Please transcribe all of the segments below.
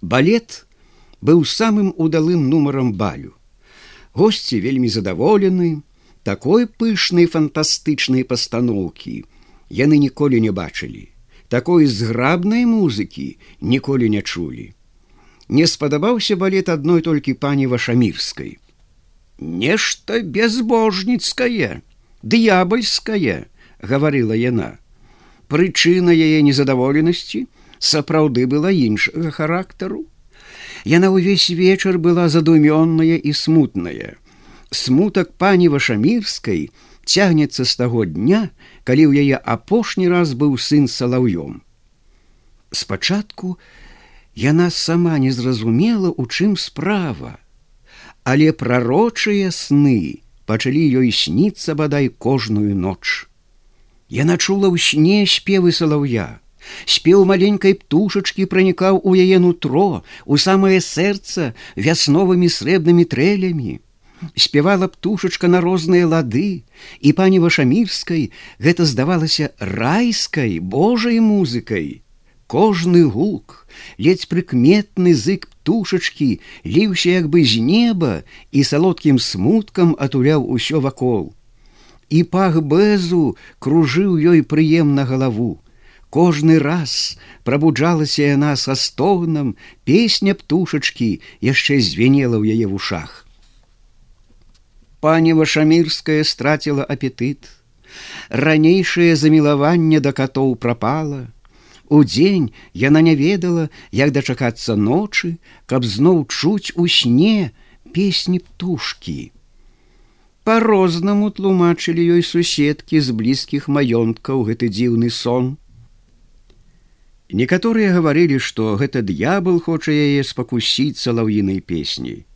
Балет быў самым удалым нумарам балю. Госці вельмі задаволены, такой пышнай фантастычнай пастаноўкі яны ніколі не бачылі. Такой зграбнай музыкі ніколі не чулі. Не спадабаўся балет адной толькі пані вашамірскай. Нешта безбожніцкае, д'ябальскае, гаварыла яна. Прычына яе незадаволенасці сапраўды была іншага характару. Яна ўвесь вечар была задумённая і смутная. Смутак пані вашамірскай цягнецца з таго дня, калі ў яе апошні раз быў сын салаўём. Спачатку яна сама не зразумела, у чым справа, але прарочыя сны пачалі ёй сніцца бадай кожную ноч. Яна чула ў сне спевы салаўя, спеў маленькай птушачкі пранікаў у яе нутро у самае сэрца вясновымі срэбнымі трэлямі. Спявала птушачка на розныя лады і пані вашамірскай гэта здавалася райскай божай музыкай. Кожны гук ледзь прыкметны зык птушачкі ліўся як бы з неба і салодкім смуткам атуляў усё вакол. І пах бэзу кружыў ёй прыемна галаву Кожны раз прабуджалася яна са стогнам, песня птушачкі яшчэ звенела ў яе вушах. Пані Вашамірская страціла апетыт. Ранейшае замілаванне да катоў прапала. Удзень яна не ведала, як дачакацца ночы, каб зноў чуць у сне песні птушкі. Па-рознаму тлумачылі ёй суседкі з блізкіх маёнткаў гэты дзіўны сон. Некаторыя гаварылі, што гэта д'ябал хоча яе спакусіць салаўінай песняй.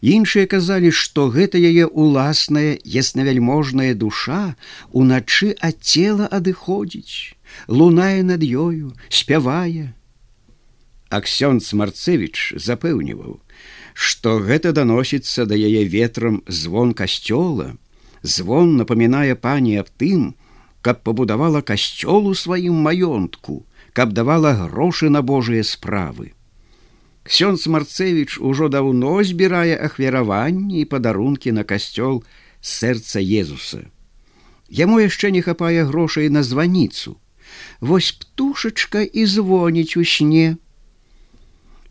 Іншыя казалі, што гэта яе уласная яснавяльможная душа уначы ад цела адыходзіць, лунае над ёю, спявае. Аксёнц Марцевіч запэўніваў, што гэта даносіцца да яе ветрам звон касцёла, звон напамінае пані аб тым, каб пабудавала касцёл у сваім маёнтку, каб давала грошы на Божыя справы. Ксёнц Марцевіч ужо даўно збірае ахвяраванні і падарункі на касцёл сэрца Езуса. Яму яшчэ не хапае грошай на званіцу. Вось птушачка і звоніць у сне.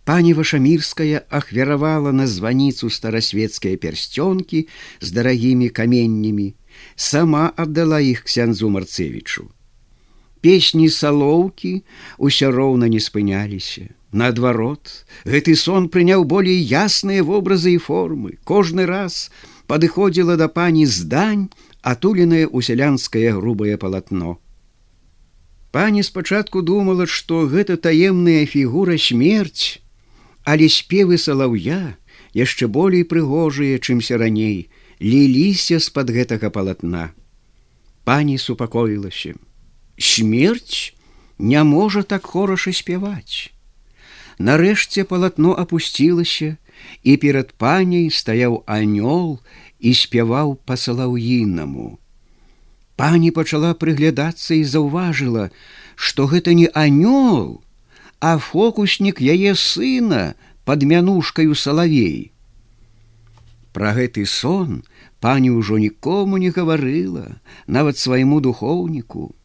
Пані Вашамірская ахвяравала на званіцу старасветскія пярсцёнкі з дарагімі каменнямі, сама аддала іх ксяндзу Марцевічу песні салоўкі ўсё роўна не спыняліся. Наадварот, гэты сон прыняў болей ясныя вобразы і формы. Кожны раз падыходзіла да пані здань, атуленае ў сялянскае грубае палатно. Пані спачатку думала, што гэта таемная фігура смерць, але спевы салаўя яшчэ болей прыгожыя, чымся раней, ліліся з-пад гэтага палатна. Пані супакоілася смерть не можа так хораша спяваць. Нарэшце палатно опусцілася, і перад паняй стаяў анёл і спяваў па салаўінаму. Пані пачала прыглядацца і заўважыла, што гэта не анёл, а фокуснік яе сына под мянушкаю салавей. Пра гэты сон пані ўжо нікому не гаварыла, нават свайму духоўніку,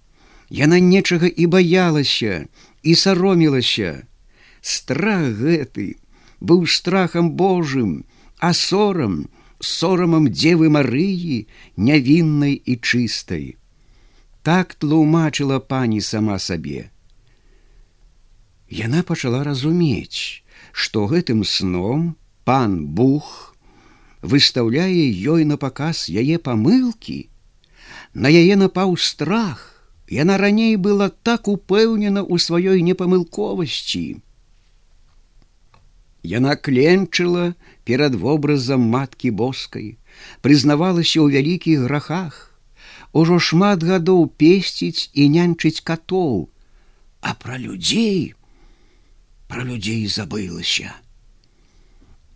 Яна нечага і баялася і саромілася. Страх гэты быў страхам Божым, а сорам, сорамам дзевы Марыі, нявіннай і чыстай. Так тлумачыла пані сама сабе. Яна пачала разумець, што гэтым сном пан Бух выстаўляе ёй на паказ яе памылкі, На яе напаў страх, Яна раней была так упэўнена ў сваёй непамылковасці. Яна кленчыла перад вобразам маткі боскай, прызнавалася ў вялікіх грахах, Ужо шмат гадоў песціць і нянчыць катоў, а пра людзей пра людзей забылася.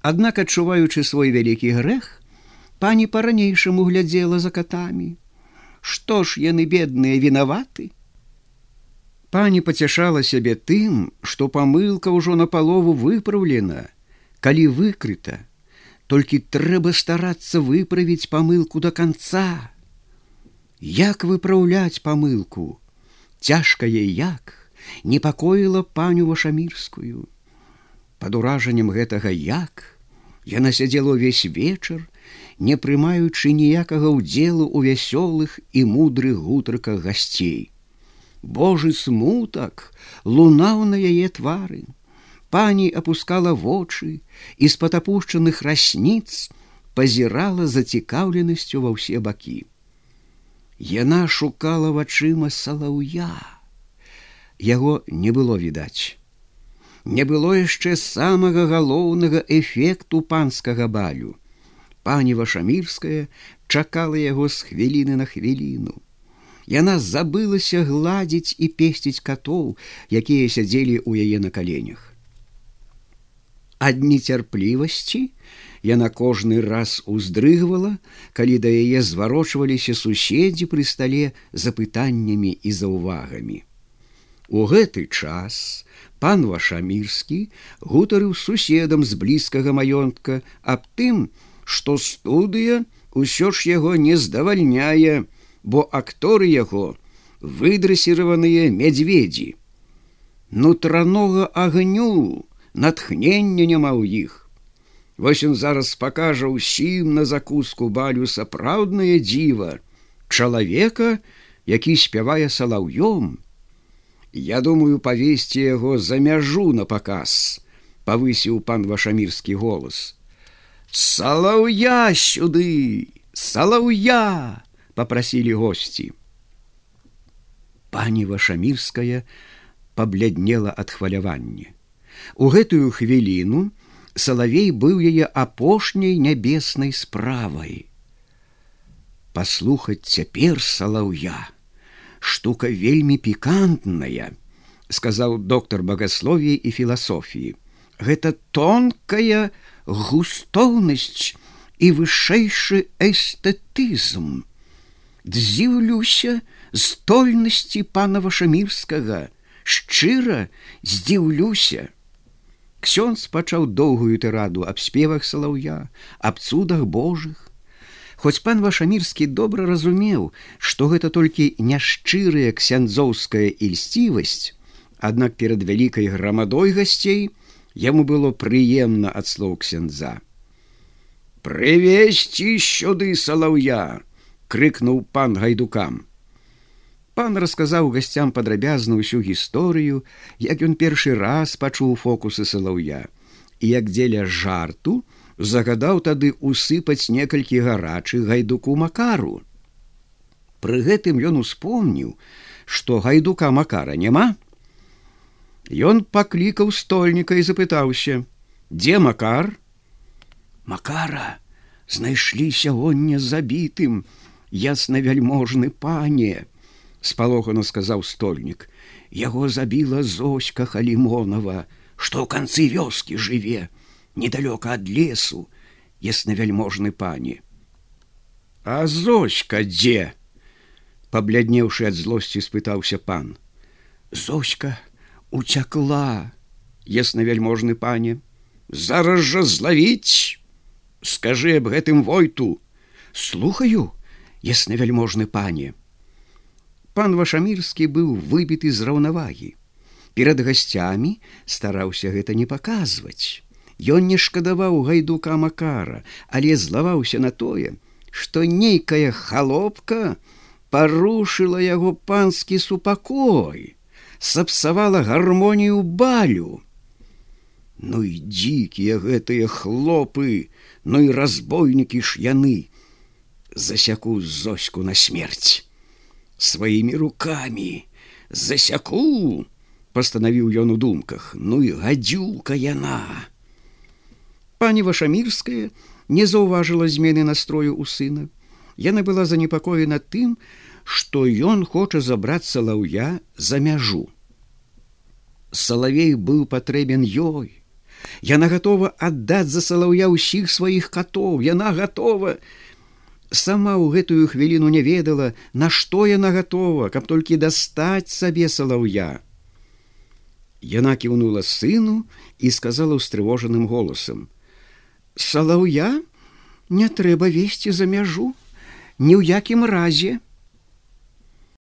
Аднак адчуваючы свой вялікі грэх, пані па-ранейшаму глядзела за катамі, Што ж яны бедныя вінаваты? Пані пацяшала сябе тым, што памылка ўжо на палову выпраўлена, калі выкрыта, толькі трэба старацца выправіць памылку до конца. Як выпраўляць памылку, цяжкае як, непакоіла паню вашамірскую. Пад уражаннем гэтага як яна сядзела ўвесь вечар, не прымаючы ніякага ўдзелу ў вясёлых і мудрых гутарках гасцей. Божы смутак лунаў на яе твары. Пані апускала вочы і з патапушчаных расніц пазірала зацікаўленасцю ва ўсе бакі. Яна шукала вачыма салаўя яго не было відаць. Не было яшчэ самага галоўнага эфекту панскага балю. Пані вашамірская чакала яго з хвіліны на хвіліну. Яна забылася гладзіць і песціць катоў, якія сядзелі ў яе на каленях. Ад нецярплівасці яна кожны раз уздрыгвала, калі да яе зварочваліся суседзі пры стале запытаннямі і заўвагамі. У гэты час пан вашамірскі гутарыў суседам з блізкага маёнтка аб тым, што студыя ўсё ж яго не здавальняе, бо акторы яго выдрасіраваныя мядзведзі. Нутранога агню натхнення няма ў іх. Вось ён зараз пакажа ўсім на закуску балю сапраўднае дзіва, чалавека, які спявае салаўём, Я думаю павесці яго за мяжу на паказ, павысіў пан вашамірскі голас. Салаўя сюды, салаўя! попрасілі госці. Пані вашамірская пабляднела ад хвалявання. У гэтую хвіліну салавей быў яе апошняй нябеснай справай. Паслухаць цяпер салаўя штука вельмі пікантная сказаў доктор богословіі і філасофіі гэта тонкая густоўнасць і вышэйшы эстэтызм. Дзіўлюся стольнасці пана вашамірскага. Шчыра здзіўлюся. Ксёнз пачаў доўгую тыраду аб спевах салаўя аб цудах божых. Хоць пан вашамірскі добра разумеў, што гэта толькі няшчырая ксяндзоўская ільсцівасць, аднак перад вялікай грамадой гасцей яму было прыемна ад слоў ксяндза. Прывесці сюды салаўя! крыкнуў пан гайдукам. Пан расказаў гасцям падрабязна ўсю гісторыю, як ён першы раз пачуў фокусы салаўя, і як дзеля жарту, загадаў тады усыпаць некалькі гарачых гайдуку макару. Пры гэтым ён успомніў, што гайдука макара няма. Ён паклікаў стольніка і запытаўся: « Дзе макар? Макара знайшлі сягоння забітым, ясна вяльможны пане, спалохана сказаў стольнік. Яго забіла зоська халімонова, што ў канцы вёскі жыве недалёка ад лесу яснавяльможны пані а зоська дзе пабляднеўшы ад злосці спытаўся пан зоська уцякла яснавяльможны пане. Зараз жа злавіць. Скажы аб гэтым войту. Слухаю яснавяльможны пане. Пан вашамірскі быў выбіты з раўнавагі. Перад гасцямі стараўся гэта не паказваць. Ён не шкадаваў гайдука макара, але злаваўся на тое, што нейкая халопка парушыла яго панскі супакой, сапсавала гармонію балю. Ну і дзікія гэтыя хлопы, ну і разбойнікі ж яны. Засяку зоську на смерць. Сваімі руками засяку пастанавіў ён у думках. Ну і гадзюка яна. Пані вашамірская не заўважыла змены настрою у сына. Яна была занепакоена тым што ён хоча забрацца лаўя за мяжу салавей быў патрэбен ёй. Яна готова аддаць за салаўя ўсіх сваіх катоў яна готова. Сама ў гэтую хвіліну не ведала на што яна готова каб толькі дастаць сабе салаўя Яна кіўнула сыну і сказала ўстрывожаным голасам: « Салаўя не трэба весці за мяжу, ні ў якім разе,